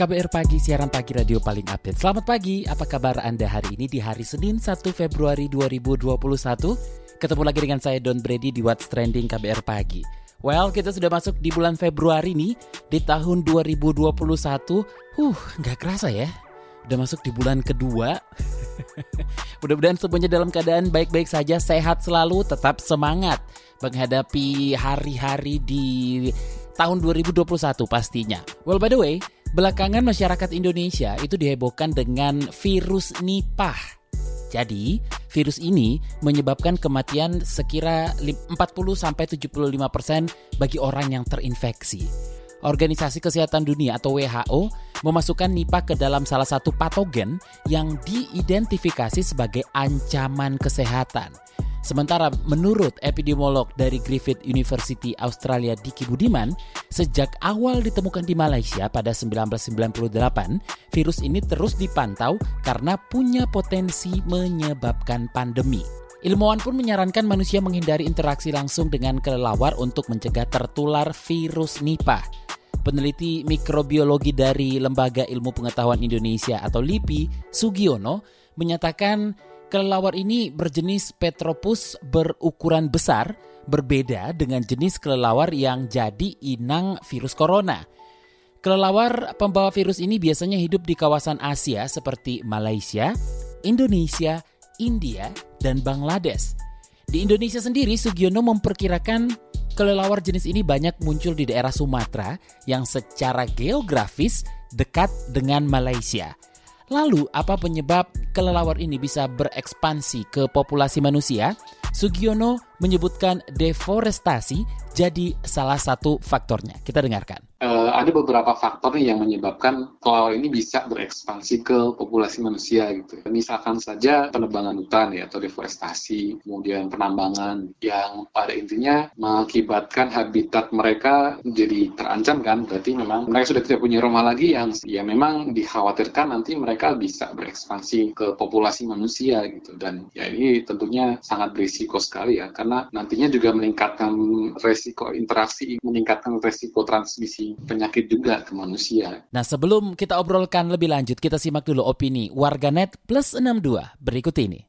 KBR Pagi, siaran pagi radio paling update. Selamat pagi, apa kabar Anda hari ini di hari Senin 1 Februari 2021? Ketemu lagi dengan saya Don Brady di What's Trending KBR Pagi. Well, kita sudah masuk di bulan Februari nih, di tahun 2021. Huh, nggak kerasa ya. Udah masuk di bulan kedua. Mudah-mudahan semuanya dalam keadaan baik-baik saja, sehat selalu, tetap semangat menghadapi hari-hari di tahun 2021 pastinya. Well, by the way, Belakangan masyarakat Indonesia itu dihebohkan dengan virus Nipah. Jadi, virus ini menyebabkan kematian sekira 40-75% bagi orang yang terinfeksi. Organisasi Kesehatan Dunia atau WHO memasukkan Nipah ke dalam salah satu patogen yang diidentifikasi sebagai ancaman kesehatan. Sementara menurut epidemiolog dari Griffith University Australia Diki Budiman, sejak awal ditemukan di Malaysia pada 1998, virus ini terus dipantau karena punya potensi menyebabkan pandemi. Ilmuwan pun menyarankan manusia menghindari interaksi langsung dengan kelelawar untuk mencegah tertular virus Nipah. Peneliti mikrobiologi dari Lembaga Ilmu Pengetahuan Indonesia atau LIPI, Sugiono, menyatakan Kelelawar ini berjenis Petropus berukuran besar, berbeda dengan jenis kelelawar yang jadi inang virus corona. Kelelawar pembawa virus ini biasanya hidup di kawasan Asia seperti Malaysia, Indonesia, India, dan Bangladesh. Di Indonesia sendiri, Sugiono memperkirakan kelelawar jenis ini banyak muncul di daerah Sumatera yang secara geografis dekat dengan Malaysia. Lalu, apa penyebab kelelawar ini bisa berekspansi ke populasi manusia? Sugiono menyebutkan deforestasi jadi salah satu faktornya. Kita dengarkan uh, ada beberapa faktor yang menyebabkan kelelawar ini bisa berekspansi ke populasi manusia gitu. Misalkan saja penebangan hutan ya atau deforestasi, kemudian penambangan yang pada intinya mengakibatkan habitat mereka menjadi terancam kan. Berarti memang mereka sudah tidak punya rumah lagi yang ya memang dikhawatirkan nanti mereka bisa berekspansi ke populasi manusia gitu. Dan ya ini tentunya sangat berisiko sekali ya karena nantinya juga meningkatkan resiko interaksi, meningkatkan resiko transmisi penyakit juga ke manusia. Nah sebelum kita obrolkan lebih lanjut, kita simak dulu opini warganet plus 62 berikut ini.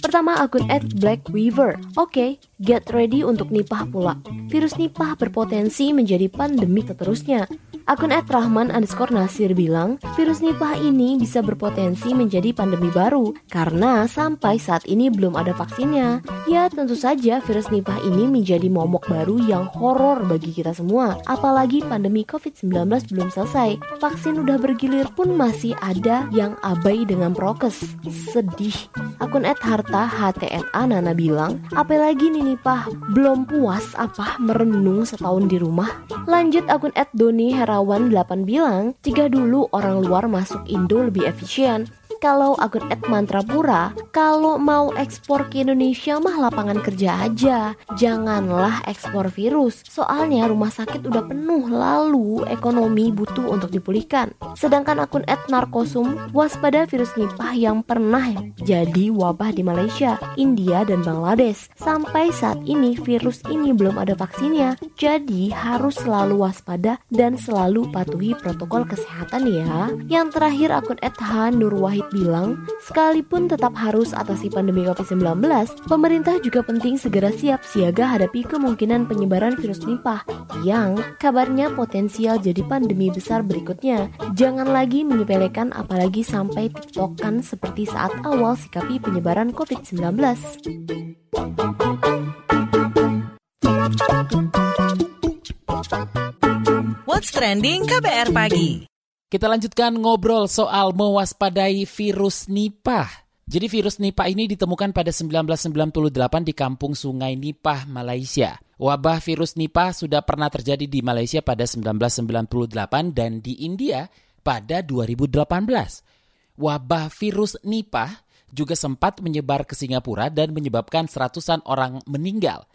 Pertama akun at Black Weaver. Oke, okay, get ready untuk nipah pula. Virus nipah berpotensi menjadi pandemi seterusnya. Akun at Rahman underscore Nasir bilang, virus Nipah ini bisa berpotensi menjadi pandemi baru karena sampai saat ini belum ada vaksinnya. Ya tentu saja virus Nipah ini menjadi momok baru yang horor bagi kita semua. Apalagi pandemi COVID-19 belum selesai. Vaksin udah bergilir pun masih ada yang abai dengan prokes. Sedih. Akun at Harta HTNA Nana bilang, apalagi nih Nipah belum puas apa merenung setahun di rumah. Lanjut akun at Doni Hera Setiawan 8 bilang, jika dulu orang luar masuk Indo lebih efisien, kalau akun Ed Mantrapura, kalau mau ekspor ke Indonesia mah lapangan kerja aja. Janganlah ekspor virus, soalnya rumah sakit udah penuh lalu ekonomi butuh untuk dipulihkan. Sedangkan akun Ed Narkosum waspada virus Nipah yang pernah jadi wabah di Malaysia, India, dan Bangladesh. Sampai saat ini virus ini belum ada vaksinnya, jadi harus selalu waspada dan selalu patuhi protokol kesehatan ya. Yang terakhir akun Ed Han Nur Wahid bilang, sekalipun tetap harus atasi pandemi COVID-19, pemerintah juga penting segera siap siaga hadapi kemungkinan penyebaran virus Nipah yang kabarnya potensial jadi pandemi besar berikutnya. Jangan lagi menyepelekan apalagi sampai tiktokan seperti saat awal sikapi penyebaran COVID-19. What's Trending KBR Pagi kita lanjutkan ngobrol soal mewaspadai virus Nipah. Jadi virus Nipah ini ditemukan pada 1998 di kampung Sungai Nipah, Malaysia. Wabah virus Nipah sudah pernah terjadi di Malaysia pada 1998 dan di India pada 2018. Wabah virus Nipah juga sempat menyebar ke Singapura dan menyebabkan seratusan orang meninggal.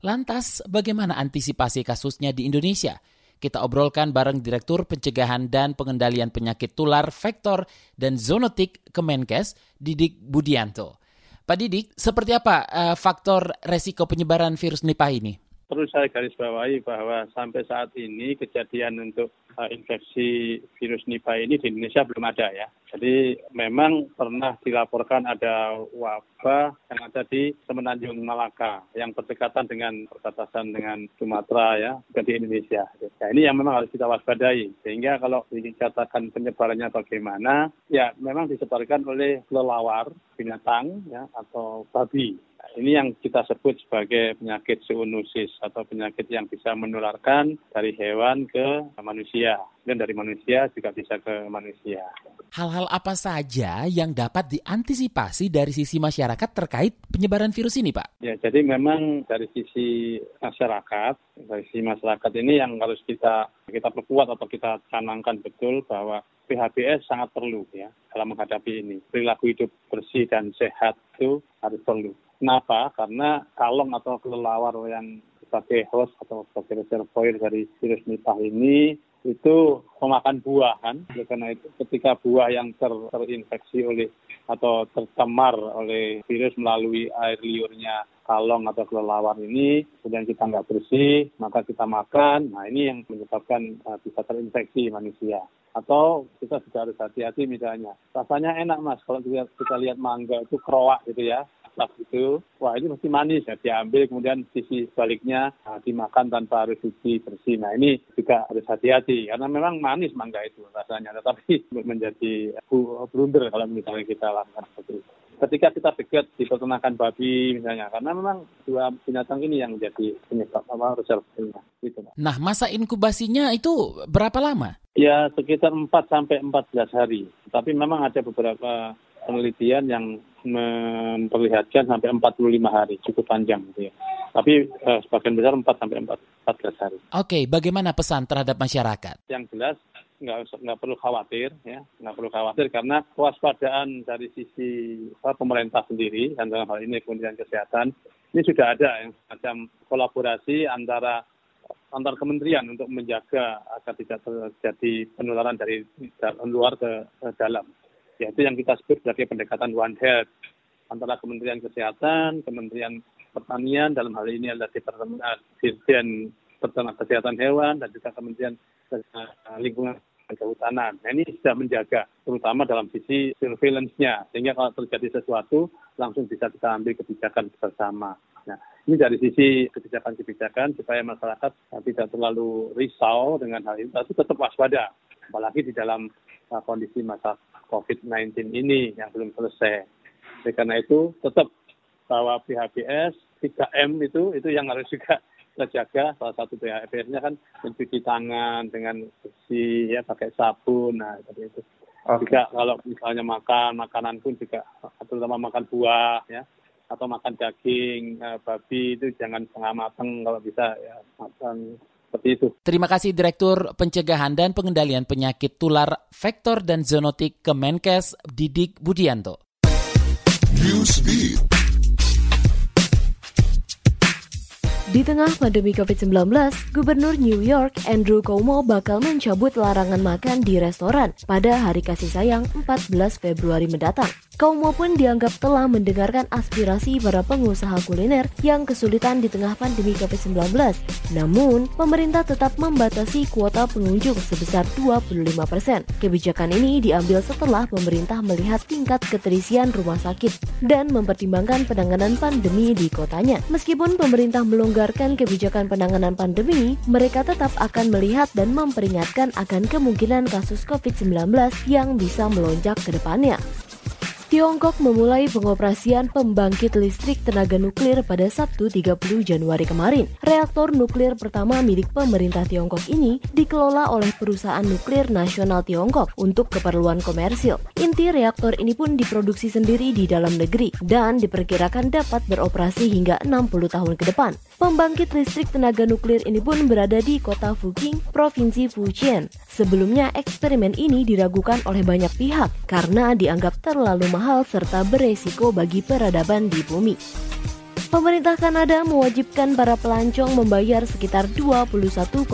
Lantas, bagaimana antisipasi kasusnya di Indonesia? Kita obrolkan bareng Direktur Pencegahan dan Pengendalian Penyakit Tular, Vektor, dan Zoonotik Kemenkes, Didik Budianto. Pak Didik, seperti apa uh, faktor resiko penyebaran virus Nipah ini? Perlu saya garis bawahi bahwa sampai saat ini kejadian untuk uh, infeksi virus Nipah ini di Indonesia belum ada ya. Jadi memang pernah dilaporkan ada wabah yang ada di Semenanjung Malaka yang berdekatan dengan perbatasan dengan Sumatera ya, bukan di Indonesia. Ya, ini yang memang harus kita waspadai. Sehingga kalau dikatakan penyebarannya bagaimana, ya memang disebarkan oleh kelelawar binatang ya atau babi. Ini yang kita sebut sebagai penyakit zoonosis atau penyakit yang bisa menularkan dari hewan ke manusia dan dari manusia juga bisa ke manusia. Hal-hal apa saja yang dapat diantisipasi dari sisi masyarakat terkait penyebaran virus ini, Pak? Ya, jadi memang dari sisi masyarakat, dari sisi masyarakat ini yang harus kita kita perkuat atau kita canangkan betul bahwa PHBS sangat perlu ya dalam menghadapi ini. Perilaku hidup bersih dan sehat itu harus perlu. Kenapa? Karena kalong atau kelelawar yang sebagai host atau sebagai reservoir dari virus Nipah ini itu memakan buah kan. Karena itu ketika buah yang ter, terinfeksi oleh atau tercemar oleh virus melalui air liurnya kalong atau kelelawar ini, kemudian kita nggak bersih, maka kita makan. Nah ini yang menyebabkan uh, bisa terinfeksi manusia. Atau kita juga harus hati-hati misalnya. Rasanya enak mas, kalau kita, lihat mangga itu keroak gitu ya tas itu, wah ini mesti manis ya diambil kemudian sisi sebaliknya nah, dimakan tanpa harus cuci bersih. Nah ini juga harus hati-hati karena memang manis mangga itu rasanya, tetapi menjadi blunder kalau misalnya kita lakukan seperti itu ketika kita dekat di peternakan babi misalnya karena memang dua binatang ini yang menjadi penyebab apa reservasinya gitu Nah, masa inkubasinya itu berapa lama? Ya, sekitar 4 sampai 14 hari. Tapi memang ada beberapa penelitian yang memperlihatkan sampai 45 hari, cukup panjang gitu ya. Tapi eh, sebagian besar 4 sampai 14 hari. Oke, bagaimana pesan terhadap masyarakat? Yang jelas nggak nggak perlu khawatir ya, nggak perlu khawatir karena kewaspadaan dari sisi apa, pemerintah sendiri dan dalam hal ini Kementerian Kesehatan ini sudah ada yang semacam kolaborasi antara antar kementerian untuk menjaga agar tidak terjadi penularan dari luar ke dalam yaitu yang kita sebut sebagai pendekatan One Health antara Kementerian Kesehatan, Kementerian Pertanian, dalam hal ini adalah Departemen Dirjen Peternak Kesehatan Hewan dan juga Kementerian Lingkungan dan Kehutanan. Nah, ini sudah menjaga, terutama dalam sisi surveillance-nya, sehingga kalau terjadi sesuatu langsung bisa kita ambil kebijakan bersama. Nah, ini dari sisi kebijakan-kebijakan supaya masyarakat tidak terlalu risau dengan hal ini, tapi tetap waspada, apalagi di dalam uh, kondisi masa COVID-19 ini yang belum selesai. Jadi karena itu tetap bahwa PHBS 3M itu itu yang harus juga kita jaga. Salah satu PHBS-nya kan mencuci tangan dengan bersih ya pakai sabun. Nah seperti itu. Okay. Juga kalau misalnya makan makanan pun juga terutama makan buah ya atau makan daging uh, babi itu jangan setengah matang kalau bisa ya matang seperti itu. Terima kasih Direktur Pencegahan dan Pengendalian Penyakit Tular Vektor dan Zoonotik Kemenkes Didik Budianto. Newsbeat. Di tengah pandemi COVID-19, Gubernur New York Andrew Cuomo bakal mencabut larangan makan di restoran pada hari kasih sayang 14 Februari mendatang. Cuomo pun dianggap telah mendengarkan aspirasi para pengusaha kuliner yang kesulitan di tengah pandemi COVID-19. Namun, pemerintah tetap membatasi kuota pengunjung sebesar 25%. Kebijakan ini diambil setelah pemerintah melihat tingkat keterisian rumah sakit dan mempertimbangkan penanganan pandemi di kotanya. Meskipun pemerintah melonggarkan kebijakan penanganan pandemi, mereka tetap akan melihat dan memperingatkan akan kemungkinan kasus COVID-19 yang bisa melonjak ke depannya. Tiongkok memulai pengoperasian pembangkit listrik tenaga nuklir pada Sabtu 30 Januari kemarin. Reaktor nuklir pertama milik pemerintah Tiongkok ini dikelola oleh perusahaan nuklir nasional Tiongkok untuk keperluan komersil. Inti reaktor ini pun diproduksi sendiri di dalam negeri dan diperkirakan dapat beroperasi hingga 60 tahun ke depan. Pembangkit listrik tenaga nuklir ini pun berada di kota Fuqing, Provinsi Fujian. Sebelumnya eksperimen ini diragukan oleh banyak pihak karena dianggap terlalu mahal serta beresiko bagi peradaban di bumi. Pemerintah Kanada mewajibkan para pelancong membayar sekitar 21,9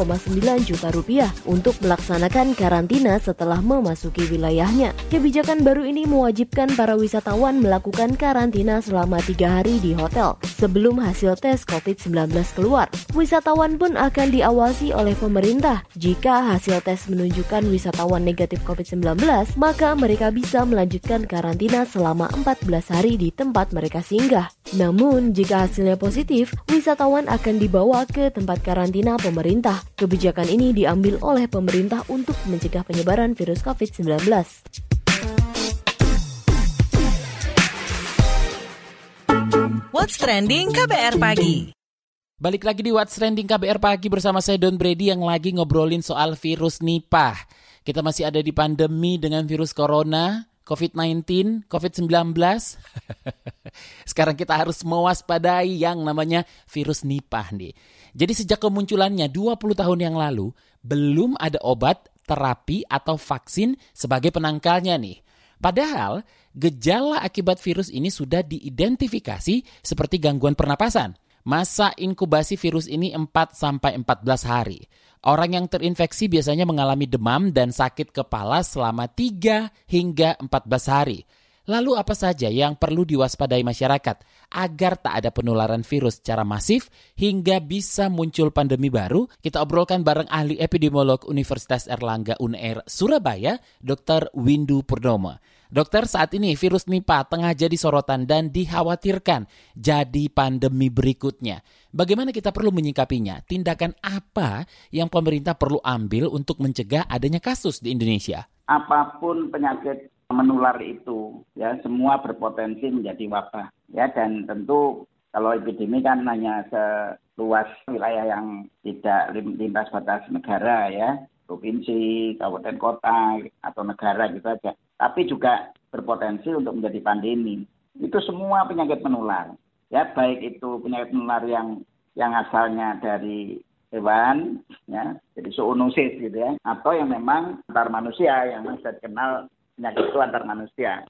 juta rupiah untuk melaksanakan karantina setelah memasuki wilayahnya. Kebijakan baru ini mewajibkan para wisatawan melakukan karantina selama tiga hari di hotel sebelum hasil tes COVID-19 keluar. Wisatawan pun akan diawasi oleh pemerintah. Jika hasil tes menunjukkan wisatawan negatif COVID-19, maka mereka bisa melanjutkan karantina selama 14 hari di tempat mereka singgah. Namun, jika hasilnya positif, wisatawan akan dibawa ke tempat karantina pemerintah. Kebijakan ini diambil oleh pemerintah untuk mencegah penyebaran virus COVID-19. What's Trending KBR Pagi. Balik lagi di What's Trending KBR Pagi bersama saya Don Brady yang lagi ngobrolin soal virus Nipah. Kita masih ada di pandemi dengan virus corona, COVID-19, COVID-19. Sekarang kita harus mewaspadai yang namanya virus Nipah nih. Jadi sejak kemunculannya 20 tahun yang lalu, belum ada obat, terapi, atau vaksin sebagai penangkalnya nih. Padahal gejala akibat virus ini sudah diidentifikasi seperti gangguan pernapasan. Masa inkubasi virus ini 4 sampai 14 hari. Orang yang terinfeksi biasanya mengalami demam dan sakit kepala selama 3 hingga 14 hari. Lalu apa saja yang perlu diwaspadai masyarakat agar tak ada penularan virus secara masif hingga bisa muncul pandemi baru? Kita obrolkan bareng ahli epidemiolog Universitas Erlangga UNER Surabaya, Dr. Windu Purnomo. Dokter, saat ini virus Nipah tengah jadi sorotan dan dikhawatirkan jadi pandemi berikutnya. Bagaimana kita perlu menyikapinya? Tindakan apa yang pemerintah perlu ambil untuk mencegah adanya kasus di Indonesia? Apa pun penyakit menular itu, ya semua berpotensi menjadi wabah. Ya dan tentu kalau epidemi kan hanya seluas wilayah yang tidak lintas batas negara ya, provinsi, kabupaten kota atau negara gitu aja tapi juga berpotensi untuk menjadi pandemi. Itu semua penyakit menular. Ya, baik itu penyakit menular yang yang asalnya dari hewan, ya, jadi zoonosis gitu ya, atau yang memang antar manusia yang bisa dikenal penyakit itu antar manusia.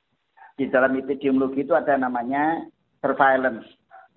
Di dalam epidemiologi itu ada namanya surveillance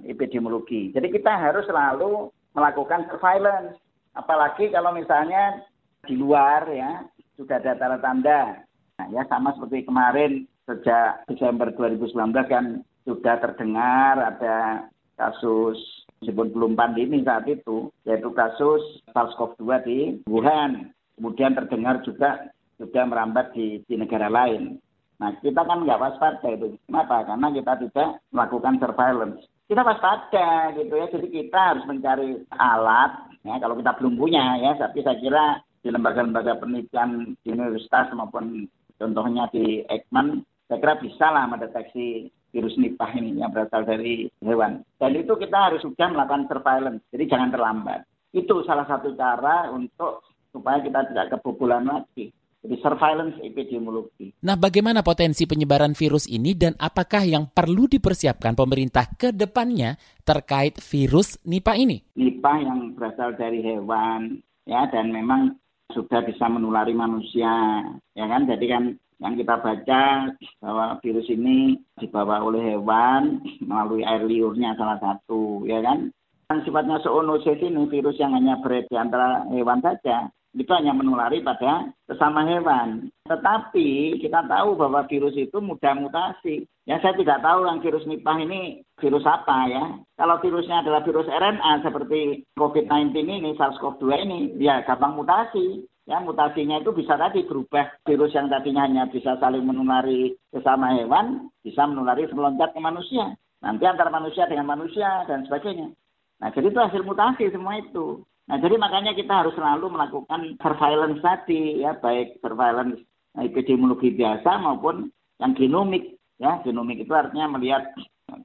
epidemiologi. Jadi kita harus selalu melakukan surveillance, apalagi kalau misalnya di luar ya sudah ada tanda-tanda Nah, ya sama seperti kemarin sejak Desember 2019 kan sudah terdengar ada kasus meskipun belum pandemi saat itu, yaitu kasus SARS-CoV-2 di Wuhan. Kemudian terdengar juga sudah merambat di, di negara lain. Nah, kita kan nggak waspada itu. Kenapa? Karena kita tidak melakukan surveillance. Kita waspada gitu ya. Jadi kita harus mencari alat, ya kalau kita belum punya ya. Tapi saya kira di lembaga-lembaga penelitian di universitas maupun contohnya di Ekman, saya kira bisa lah mendeteksi virus Nipah ini yang berasal dari hewan. Dan itu kita harus sudah melakukan surveillance, jadi jangan terlambat. Itu salah satu cara untuk supaya kita tidak kebobolan lagi. Jadi surveillance epidemiologi. Nah, bagaimana potensi penyebaran virus ini dan apakah yang perlu dipersiapkan pemerintah ke depannya terkait virus Nipah ini? Nipah yang berasal dari hewan, ya, dan memang sudah bisa menulari manusia, ya kan? Jadi kan yang kita baca bahwa virus ini dibawa oleh hewan melalui air liurnya salah satu, ya kan? Dan sifatnya zoonosis ini virus yang hanya beredar di antara hewan saja, itu hanya menulari pada sesama hewan. Tetapi kita tahu bahwa virus itu mudah mutasi. Ya saya tidak tahu yang virus Nipah ini virus apa ya. Kalau virusnya adalah virus RNA seperti COVID-19 ini, SARS-CoV-2 ini, ya gampang mutasi. Ya, mutasinya itu bisa tadi berubah virus yang tadinya hanya bisa saling menulari sesama hewan, bisa menulari meloncat ke manusia. Nanti antara manusia dengan manusia dan sebagainya. Nah, jadi itu hasil mutasi semua itu. Nah, jadi makanya kita harus selalu melakukan surveillance tadi, ya, baik surveillance epidemiologi biasa maupun yang genomik. Ya, genomik itu artinya melihat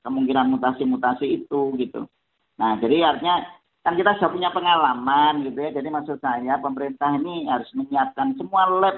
kemungkinan mutasi-mutasi itu gitu. Nah, jadi artinya kan kita sudah punya pengalaman gitu ya. Jadi maksud saya pemerintah ini harus menyiapkan semua lab,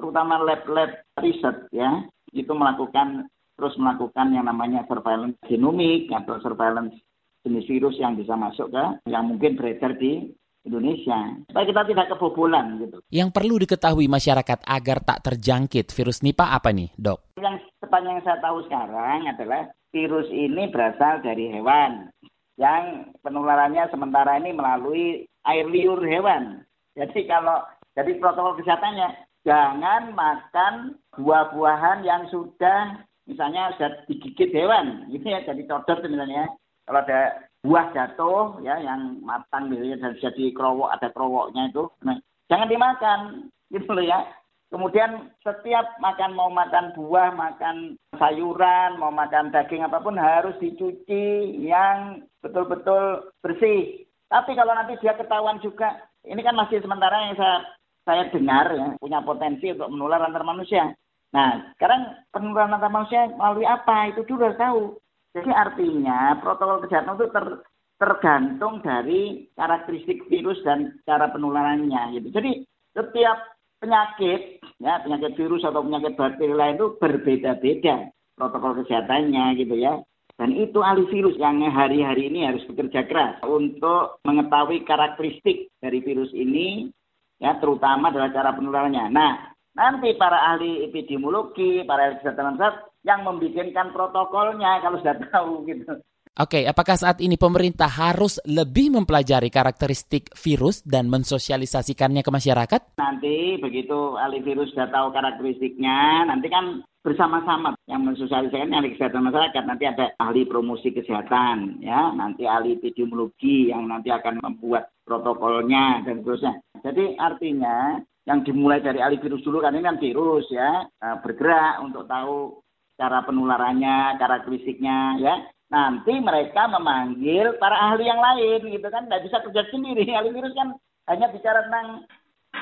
terutama lab-lab riset ya, itu melakukan terus melakukan yang namanya surveillance genomik atau surveillance jenis virus yang bisa masuk ke yang mungkin beredar di Indonesia. Supaya kita tidak kebobolan gitu. Yang perlu diketahui masyarakat agar tak terjangkit virus Nipah apa nih, dok? Yang sepanjang saya tahu sekarang adalah virus ini berasal dari hewan yang penularannya sementara ini melalui air liur hewan. Jadi kalau jadi protokol kesehatannya jangan makan buah-buahan yang sudah misalnya sudah digigit hewan, gitu ya, jadi codot misalnya. Kalau ada buah jatuh ya yang matang gitu ya, jadi krowok ada krowoknya itu, nah, jangan dimakan, gitu loh ya. Kemudian setiap makan mau makan buah, makan sayuran, mau makan daging apa pun harus dicuci yang betul-betul bersih. Tapi kalau nanti dia ketahuan juga, ini kan masih sementara yang saya saya dengar ya punya potensi untuk menular antar manusia. Nah, sekarang penularan antar manusia melalui apa? Itu dulu harus tahu. Jadi artinya protokol kesehatan itu ter, tergantung dari karakteristik virus dan cara penularannya gitu. Jadi setiap penyakit, ya penyakit virus atau penyakit bakteri lain itu berbeda-beda protokol kesehatannya gitu ya. Dan itu ahli virus yang hari-hari ini harus bekerja keras untuk mengetahui karakteristik dari virus ini, ya terutama adalah cara penularannya. Nah, nanti para ahli epidemiologi, para ahli kesehatan yang membikinkan protokolnya kalau sudah tahu gitu. Oke, apakah saat ini pemerintah harus lebih mempelajari karakteristik virus dan mensosialisasikannya ke masyarakat? Nanti begitu ahli virus sudah tahu karakteristiknya, nanti kan bersama-sama yang mensosialisasikan ahli kesehatan masyarakat. Nanti ada ahli promosi kesehatan, ya, nanti ahli epidemiologi yang nanti akan membuat protokolnya dan seterusnya. Jadi artinya yang dimulai dari ahli virus dulu kan ini kan virus ya eh, bergerak untuk tahu cara penularannya, karakteristiknya ya. Nanti mereka memanggil para ahli yang lain gitu kan nggak bisa kerja sendiri. Ahli virus kan hanya bicara tentang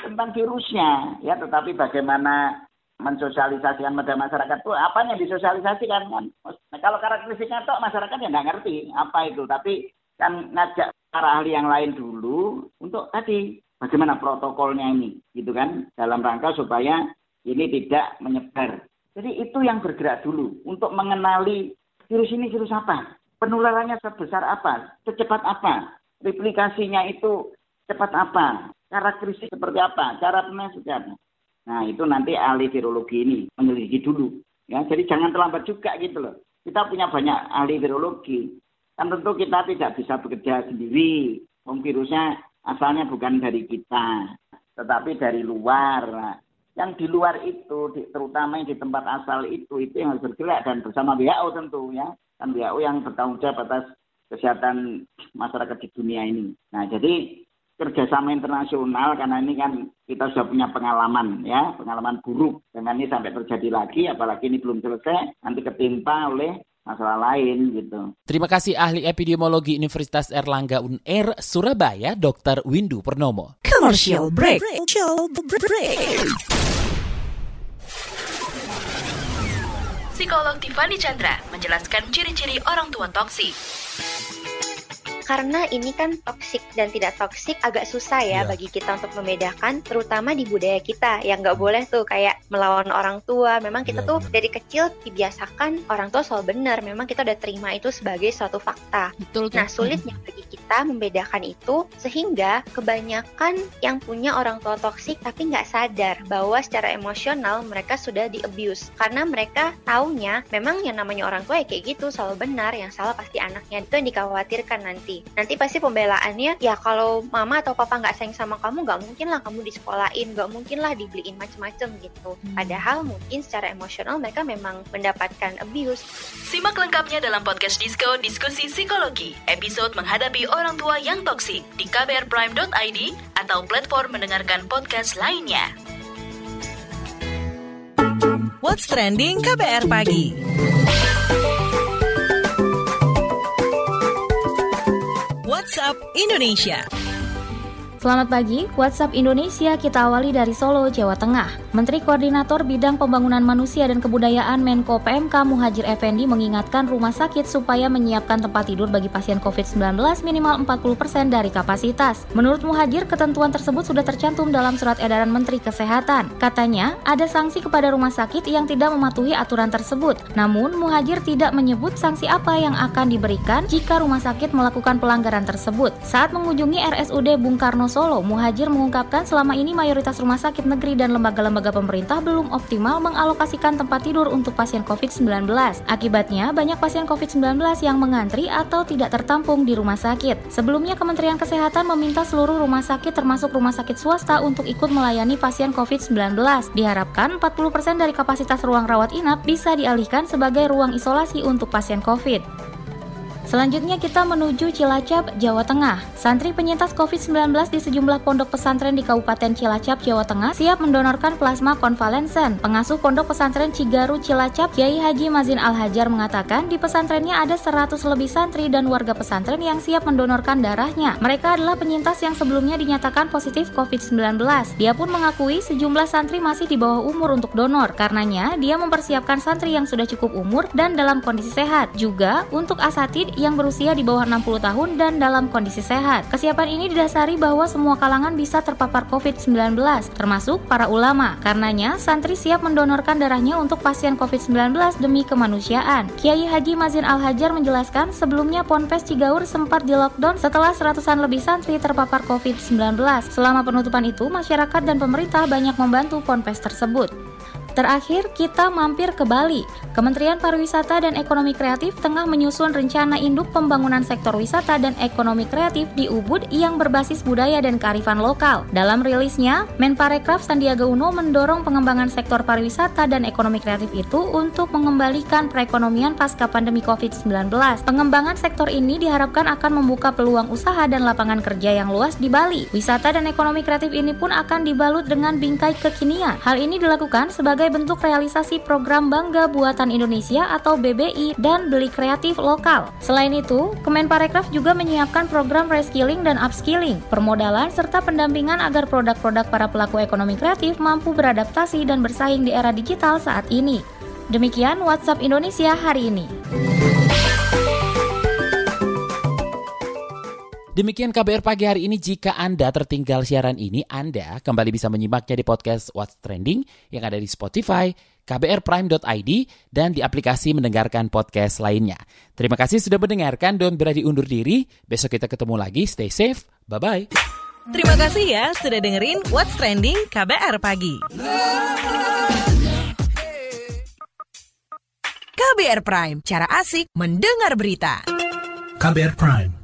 tentang virusnya ya tetapi bagaimana mensosialisasikan pada masyarakat itu apa yang disosialisasikan kan? Nah, kalau karakteristiknya toh masyarakat ya nggak ngerti apa itu. Tapi kan ngajak para ahli yang lain dulu untuk tadi bagaimana protokolnya ini gitu kan dalam rangka supaya ini tidak menyebar jadi itu yang bergerak dulu untuk mengenali virus ini virus apa? Penularannya sebesar apa? Secepat apa? Replikasinya itu cepat apa? Karakteristik seperti apa? Cara apa? Nah, itu nanti ahli virologi ini menyelidiki dulu. Ya, jadi jangan terlambat juga gitu loh. Kita punya banyak ahli virologi. Kan tentu kita tidak bisa bekerja sendiri. Om virusnya asalnya bukan dari kita, tetapi dari luar. Yang di luar itu, terutama yang di tempat asal itu, itu yang harus bergerak dan bersama WHO tentu ya, kan WHO yang bertanggung jawab atas kesehatan masyarakat di dunia ini. Nah, jadi kerjasama internasional karena ini kan kita sudah punya pengalaman ya pengalaman buruk dengan ini sampai terjadi lagi apalagi ini belum selesai nanti ketimpa oleh masalah lain gitu. Terima kasih ahli epidemiologi Universitas Erlangga UNER Surabaya Dr. Windu Purnomo. Commercial break. Commercial break. Psikolog Tiffany Chandra menjelaskan ciri-ciri orang tua toksik karena ini kan toksik dan tidak toksik agak susah ya yeah. bagi kita untuk membedakan terutama di budaya kita. Yang nggak boleh tuh kayak melawan orang tua. Memang kita yeah, tuh yeah. dari kecil dibiasakan orang tua soal benar. Memang kita udah terima itu sebagai suatu fakta. Betul, nah sulitnya bagi kita membedakan itu sehingga kebanyakan yang punya orang tua toksik tapi nggak sadar bahwa secara emosional mereka sudah di abuse karena mereka taunya memang yang namanya orang tua ya kayak gitu selalu benar yang salah pasti anaknya. Itu yang dikhawatirkan nanti. Nanti pasti pembelaannya ya kalau mama atau papa nggak sayang sama kamu nggak mungkin lah kamu disekolahin nggak mungkin lah dibeliin macem-macem gitu. Hmm. padahal mungkin secara emosional mereka memang mendapatkan abuse. Simak lengkapnya dalam podcast Disco Diskusi Psikologi episode menghadapi orang tua yang toksik di kbrprime.id atau platform mendengarkan podcast lainnya What's Trending KBR Pagi WhatsApp Indonesia. Selamat pagi, WhatsApp Indonesia kita awali dari Solo, Jawa Tengah. Menteri Koordinator Bidang Pembangunan Manusia dan Kebudayaan Menko PMK Muhajir Effendi mengingatkan rumah sakit supaya menyiapkan tempat tidur bagi pasien COVID-19 minimal 40% dari kapasitas. Menurut Muhajir, ketentuan tersebut sudah tercantum dalam surat edaran Menteri Kesehatan. Katanya, ada sanksi kepada rumah sakit yang tidak mematuhi aturan tersebut. Namun, Muhajir tidak menyebut sanksi apa yang akan diberikan jika rumah sakit melakukan pelanggaran tersebut. Saat mengunjungi RSUD Bung Karno Solo, Muhajir mengungkapkan selama ini mayoritas rumah sakit negeri dan lembaga-lembaga pemerintah belum optimal mengalokasikan tempat tidur untuk pasien COVID-19. Akibatnya, banyak pasien COVID-19 yang mengantri atau tidak tertampung di rumah sakit. Sebelumnya, Kementerian Kesehatan meminta seluruh rumah sakit termasuk rumah sakit swasta untuk ikut melayani pasien COVID-19. Diharapkan 40% dari kapasitas ruang rawat inap bisa dialihkan sebagai ruang isolasi untuk pasien COVID. Selanjutnya kita menuju Cilacap, Jawa Tengah. Santri penyintas COVID-19 di sejumlah pondok pesantren di Kabupaten Cilacap, Jawa Tengah siap mendonorkan plasma konvalensen. Pengasuh pondok pesantren Cigaru Cilacap, Kiai Haji Mazin Al-Hajar mengatakan di pesantrennya ada 100 lebih santri dan warga pesantren yang siap mendonorkan darahnya. Mereka adalah penyintas yang sebelumnya dinyatakan positif COVID-19. Dia pun mengakui sejumlah santri masih di bawah umur untuk donor. Karenanya, dia mempersiapkan santri yang sudah cukup umur dan dalam kondisi sehat. Juga untuk asatid yang berusia di bawah 60 tahun dan dalam kondisi sehat. Kesiapan ini didasari bahwa semua kalangan bisa terpapar COVID-19, termasuk para ulama. Karenanya, santri siap mendonorkan darahnya untuk pasien COVID-19 demi kemanusiaan. Kiai Haji Mazin Al-Hajar menjelaskan sebelumnya Ponpes Cigaur sempat di lockdown setelah seratusan lebih santri terpapar COVID-19. Selama penutupan itu, masyarakat dan pemerintah banyak membantu Ponpes tersebut. Terakhir, kita mampir ke Bali. Kementerian Pariwisata dan Ekonomi Kreatif tengah menyusun rencana induk pembangunan sektor wisata dan ekonomi kreatif di Ubud yang berbasis budaya dan kearifan lokal. Dalam rilisnya, Menparekraf Sandiaga Uno mendorong pengembangan sektor pariwisata dan ekonomi kreatif itu untuk mengembalikan perekonomian pasca pandemi COVID-19. Pengembangan sektor ini diharapkan akan membuka peluang usaha dan lapangan kerja yang luas di Bali. Wisata dan ekonomi kreatif ini pun akan dibalut dengan bingkai kekinian. Hal ini dilakukan sebagai sebagai bentuk realisasi program Bangga Buatan Indonesia atau BBI dan Beli Kreatif Lokal. Selain itu, Kemenparekraf juga menyiapkan program reskilling dan upskilling, permodalan serta pendampingan agar produk-produk para pelaku ekonomi kreatif mampu beradaptasi dan bersaing di era digital saat ini. Demikian WhatsApp Indonesia hari ini. Demikian KBR pagi hari ini. Jika Anda tertinggal siaran ini, Anda kembali bisa menyimaknya di podcast What's Trending yang ada di Spotify, kbrprime.id, dan di aplikasi mendengarkan podcast lainnya. Terima kasih sudah mendengarkan. Don't berani undur diri. Besok kita ketemu lagi. Stay safe. Bye-bye. Terima kasih ya sudah dengerin What's Trending KBR Pagi. KBR Prime, cara asik mendengar berita. KBR Prime,